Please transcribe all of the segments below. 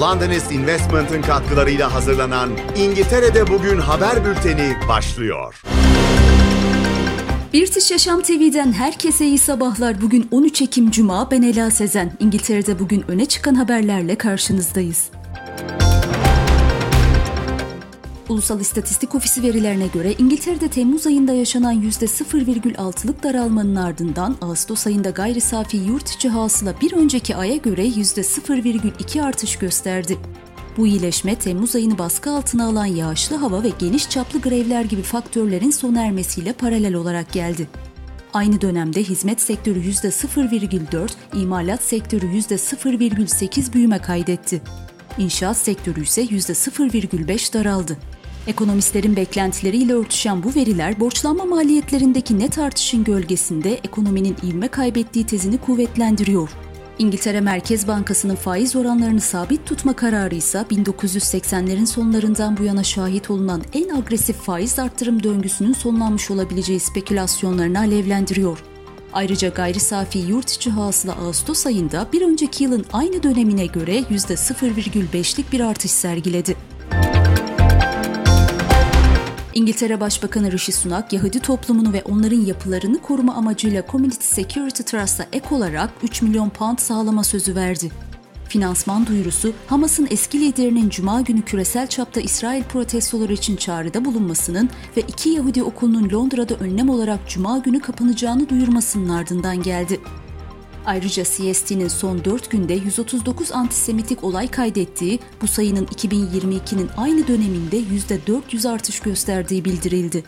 Londonist Investment'ın katkılarıyla hazırlanan İngiltere'de Bugün haber bülteni başlıyor. British Yaşam TV'den herkese iyi sabahlar. Bugün 13 Ekim Cuma, ben Ela Sezen. İngiltere'de bugün öne çıkan haberlerle karşınızdayız. Ulusal İstatistik Ofisi verilerine göre İngiltere'de Temmuz ayında yaşanan %0,6'lık daralmanın ardından Ağustos ayında gayri safi yurt içi hasıla bir önceki aya göre %0,2 artış gösterdi. Bu iyileşme Temmuz ayını baskı altına alan yağışlı hava ve geniş çaplı grevler gibi faktörlerin sona ermesiyle paralel olarak geldi. Aynı dönemde hizmet sektörü %0,4, imalat sektörü %0,8 büyüme kaydetti. İnşaat sektörü ise %0,5 daraldı. Ekonomistlerin beklentileriyle örtüşen bu veriler borçlanma maliyetlerindeki net artışın gölgesinde ekonominin ivme kaybettiği tezini kuvvetlendiriyor. İngiltere Merkez Bankası'nın faiz oranlarını sabit tutma kararı ise 1980'lerin sonlarından bu yana şahit olunan en agresif faiz arttırım döngüsünün sonlanmış olabileceği spekülasyonlarını alevlendiriyor. Ayrıca gayri safi yurt içi hasıla Ağustos ayında bir önceki yılın aynı dönemine göre %0,5'lik bir artış sergiledi. İngiltere Başbakanı Rishi Sunak, Yahudi toplumunu ve onların yapılarını koruma amacıyla Community Security Trust'a ek olarak 3 milyon pound sağlama sözü verdi. Finansman duyurusu, Hamas'ın eski liderinin Cuma günü küresel çapta İsrail protestoları için çağrıda bulunmasının ve iki Yahudi okulunun Londra'da önlem olarak Cuma günü kapanacağını duyurmasının ardından geldi. Ayrıca CST'nin son 4 günde 139 antisemitik olay kaydettiği, bu sayının 2022'nin aynı döneminde %400 artış gösterdiği bildirildi.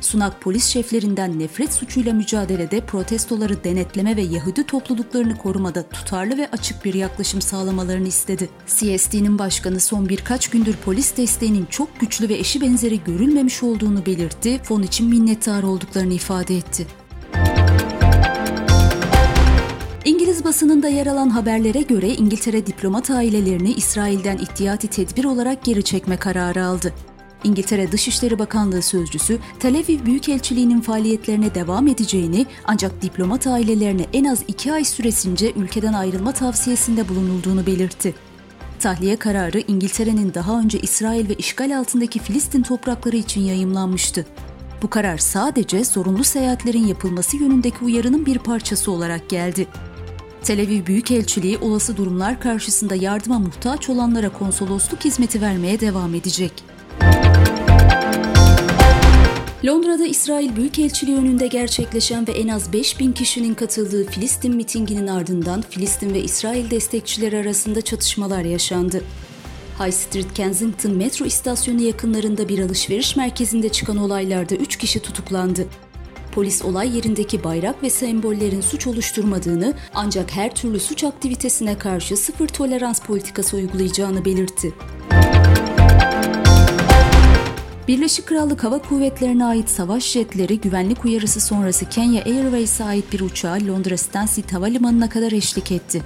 Sunak polis şeflerinden nefret suçuyla mücadelede protestoları denetleme ve Yahudi topluluklarını korumada tutarlı ve açık bir yaklaşım sağlamalarını istedi. CSD'nin başkanı son birkaç gündür polis desteğinin çok güçlü ve eşi benzeri görülmemiş olduğunu belirtti, fon için minnettar olduklarını ifade etti. İngiliz basınında yer alan haberlere göre İngiltere diplomat ailelerini İsrail'den ihtiyati tedbir olarak geri çekme kararı aldı. İngiltere Dışişleri Bakanlığı sözcüsü Tel Aviv Büyükelçiliği'nin faaliyetlerine devam edeceğini ancak diplomat ailelerine en az iki ay süresince ülkeden ayrılma tavsiyesinde bulunulduğunu belirtti. Tahliye kararı İngiltere'nin daha önce İsrail ve işgal altındaki Filistin toprakları için yayımlanmıştı. Bu karar sadece zorunlu seyahatlerin yapılması yönündeki uyarının bir parçası olarak geldi. Tel Aviv Büyükelçiliği olası durumlar karşısında yardıma muhtaç olanlara konsolosluk hizmeti vermeye devam edecek. Londra'da İsrail Büyükelçiliği önünde gerçekleşen ve en az 5000 kişinin katıldığı Filistin mitinginin ardından Filistin ve İsrail destekçileri arasında çatışmalar yaşandı. High Street Kensington metro istasyonu yakınlarında bir alışveriş merkezinde çıkan olaylarda 3 kişi tutuklandı. Polis olay yerindeki bayrak ve sembollerin suç oluşturmadığını ancak her türlü suç aktivitesine karşı sıfır tolerans politikası uygulayacağını belirtti. Birleşik Krallık Hava Kuvvetleri'ne ait savaş jetleri güvenlik uyarısı sonrası Kenya Airways'e ait bir uçağa Londra Stansted Havalimanı'na kadar eşlik etti.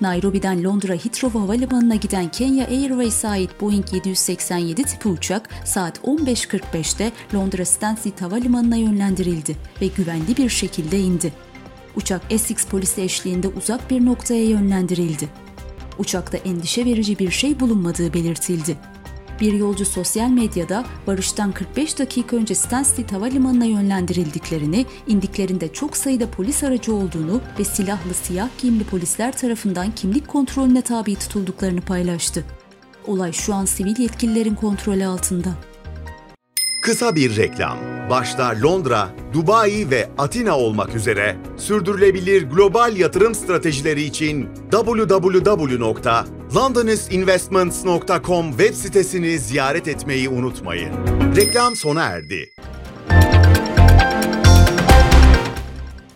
Nairobi'den Londra Heathrow Havalimanı'na giden Kenya Airways'e ait Boeing 787 tipi uçak saat 15.45'te Londra Stansted Havalimanı'na yönlendirildi ve güvenli bir şekilde indi. Uçak Essex polisi eşliğinde uzak bir noktaya yönlendirildi. Uçakta endişe verici bir şey bulunmadığı belirtildi. Bir yolcu sosyal medyada barıştan 45 dakika önce Stansted Havalimanı'na yönlendirildiklerini, indiklerinde çok sayıda polis aracı olduğunu ve silahlı siyah giyimli polisler tarafından kimlik kontrolüne tabi tutulduklarını paylaştı. Olay şu an sivil yetkililerin kontrolü altında. Kısa bir reklam. Başta Londra, Dubai ve Atina olmak üzere sürdürülebilir global yatırım stratejileri için www.londonistinvestments.com web sitesini ziyaret etmeyi unutmayın. Reklam sona erdi.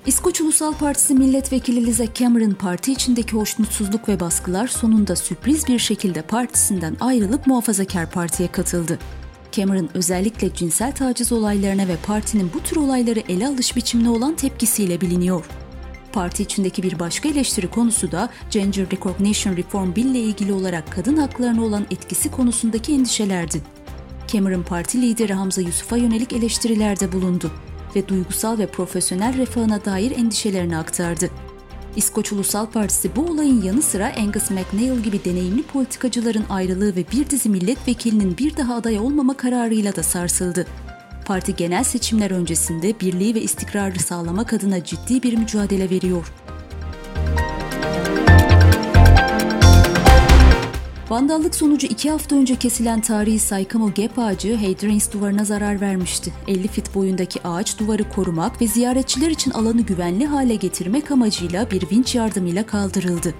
İskoç Ulusal Partisi milletvekili Liza Cameron parti içindeki hoşnutsuzluk ve baskılar sonunda sürpriz bir şekilde partisinden ayrılıp muhafazakar partiye katıldı. Cameron özellikle cinsel taciz olaylarına ve partinin bu tür olayları ele alış biçimine olan tepkisiyle biliniyor. Parti içindeki bir başka eleştiri konusu da Gender Recognition Reform Bill ile ilgili olarak kadın haklarına olan etkisi konusundaki endişelerdi. Cameron parti lideri Hamza Yusuf'a yönelik eleştirilerde bulundu ve duygusal ve profesyonel refahına dair endişelerini aktardı. İskoç Ulusal Partisi bu olayın yanı sıra Angus MacNeil gibi deneyimli politikacıların ayrılığı ve bir dizi milletvekilinin bir daha aday olmama kararıyla da sarsıldı. Parti genel seçimler öncesinde birliği ve istikrarı sağlamak adına ciddi bir mücadele veriyor. Vandallık sonucu iki hafta önce kesilen tarihi Saykamo Gap ağacı Hadrian's duvarına zarar vermişti. 50 fit boyundaki ağaç duvarı korumak ve ziyaretçiler için alanı güvenli hale getirmek amacıyla bir vinç yardımıyla kaldırıldı.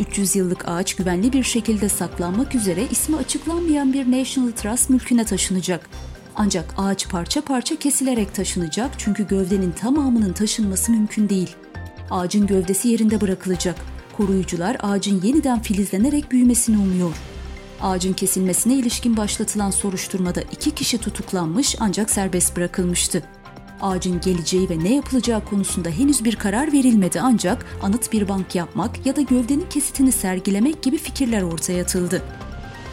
300 yıllık ağaç güvenli bir şekilde saklanmak üzere ismi açıklanmayan bir National Trust mülküne taşınacak. Ancak ağaç parça parça kesilerek taşınacak çünkü gövdenin tamamının taşınması mümkün değil. Ağacın gövdesi yerinde bırakılacak. Koruyucular ağacın yeniden filizlenerek büyümesini umuyor. Ağacın kesilmesine ilişkin başlatılan soruşturmada iki kişi tutuklanmış ancak serbest bırakılmıştı. Ağacın geleceği ve ne yapılacağı konusunda henüz bir karar verilmedi ancak anıt bir bank yapmak ya da gövdenin kesitini sergilemek gibi fikirler ortaya atıldı.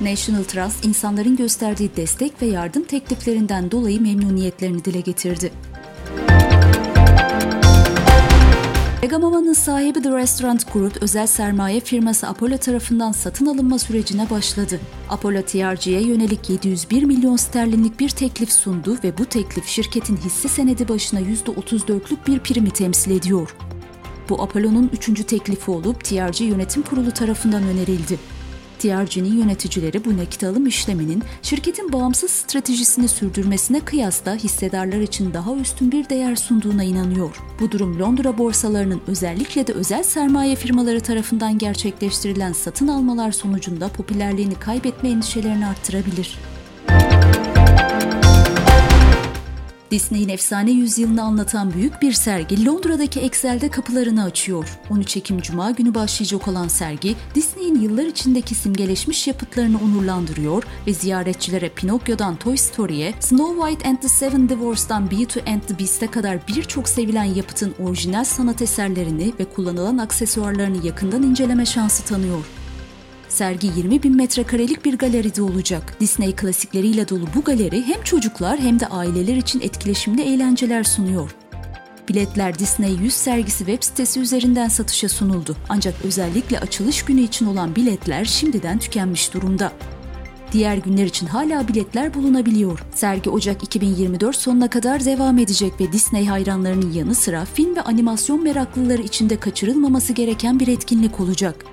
National Trust insanların gösterdiği destek ve yardım tekliflerinden dolayı memnuniyetlerini dile getirdi. Megamama'nın sahibi The Restaurant Group özel sermaye firması Apollo tarafından satın alınma sürecine başladı. Apollo TRG'ye yönelik 701 milyon sterlinlik bir teklif sundu ve bu teklif şirketin hisse senedi başına %34'lük bir primi temsil ediyor. Bu Apollo'nun üçüncü teklifi olup TRG Yönetim Kurulu tarafından önerildi. TRG'nin yöneticileri bu nakit alım işleminin şirketin bağımsız stratejisini sürdürmesine kıyasla hissedarlar için daha üstün bir değer sunduğuna inanıyor. Bu durum Londra borsalarının özellikle de özel sermaye firmaları tarafından gerçekleştirilen satın almalar sonucunda popülerliğini kaybetme endişelerini arttırabilir. Disney'in efsane yüzyılını anlatan büyük bir sergi Londra'daki Excel'de kapılarını açıyor. 13 Ekim Cuma günü başlayacak olan sergi, Disney'in yıllar içindeki simgeleşmiş yapıtlarını onurlandırıyor ve ziyaretçilere Pinokyo'dan Toy Story'e, Snow White and the Seven Dwarfs'tan Beauty and the Beast'e kadar birçok sevilen yapıtın orijinal sanat eserlerini ve kullanılan aksesuarlarını yakından inceleme şansı tanıyor. Sergi 20 bin metrekarelik bir galeride olacak. Disney klasikleriyle dolu bu galeri hem çocuklar hem de aileler için etkileşimli eğlenceler sunuyor. Biletler Disney 100 sergisi web sitesi üzerinden satışa sunuldu. Ancak özellikle açılış günü için olan biletler şimdiden tükenmiş durumda. Diğer günler için hala biletler bulunabiliyor. Sergi Ocak 2024 sonuna kadar devam edecek ve Disney hayranlarının yanı sıra film ve animasyon meraklıları için de kaçırılmaması gereken bir etkinlik olacak.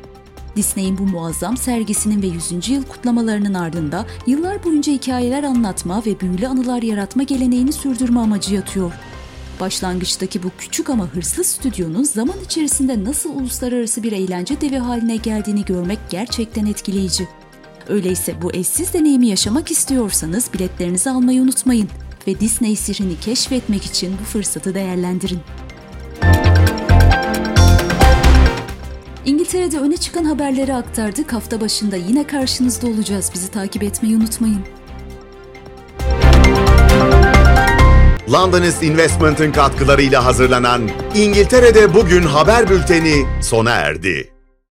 Disney'in bu muazzam sergisinin ve 100. yıl kutlamalarının ardında yıllar boyunca hikayeler anlatma ve büyülü anılar yaratma geleneğini sürdürme amacı yatıyor. Başlangıçtaki bu küçük ama hırslı stüdyonun zaman içerisinde nasıl uluslararası bir eğlence devi haline geldiğini görmek gerçekten etkileyici. Öyleyse bu eşsiz deneyimi yaşamak istiyorsanız biletlerinizi almayı unutmayın ve Disney sihrini keşfetmek için bu fırsatı değerlendirin. İngiltere'de öne çıkan haberleri aktardık. Hafta başında yine karşınızda olacağız. Bizi takip etmeyi unutmayın. Londonist Investment'ın katkılarıyla hazırlanan İngiltere'de Bugün haber bülteni sona erdi.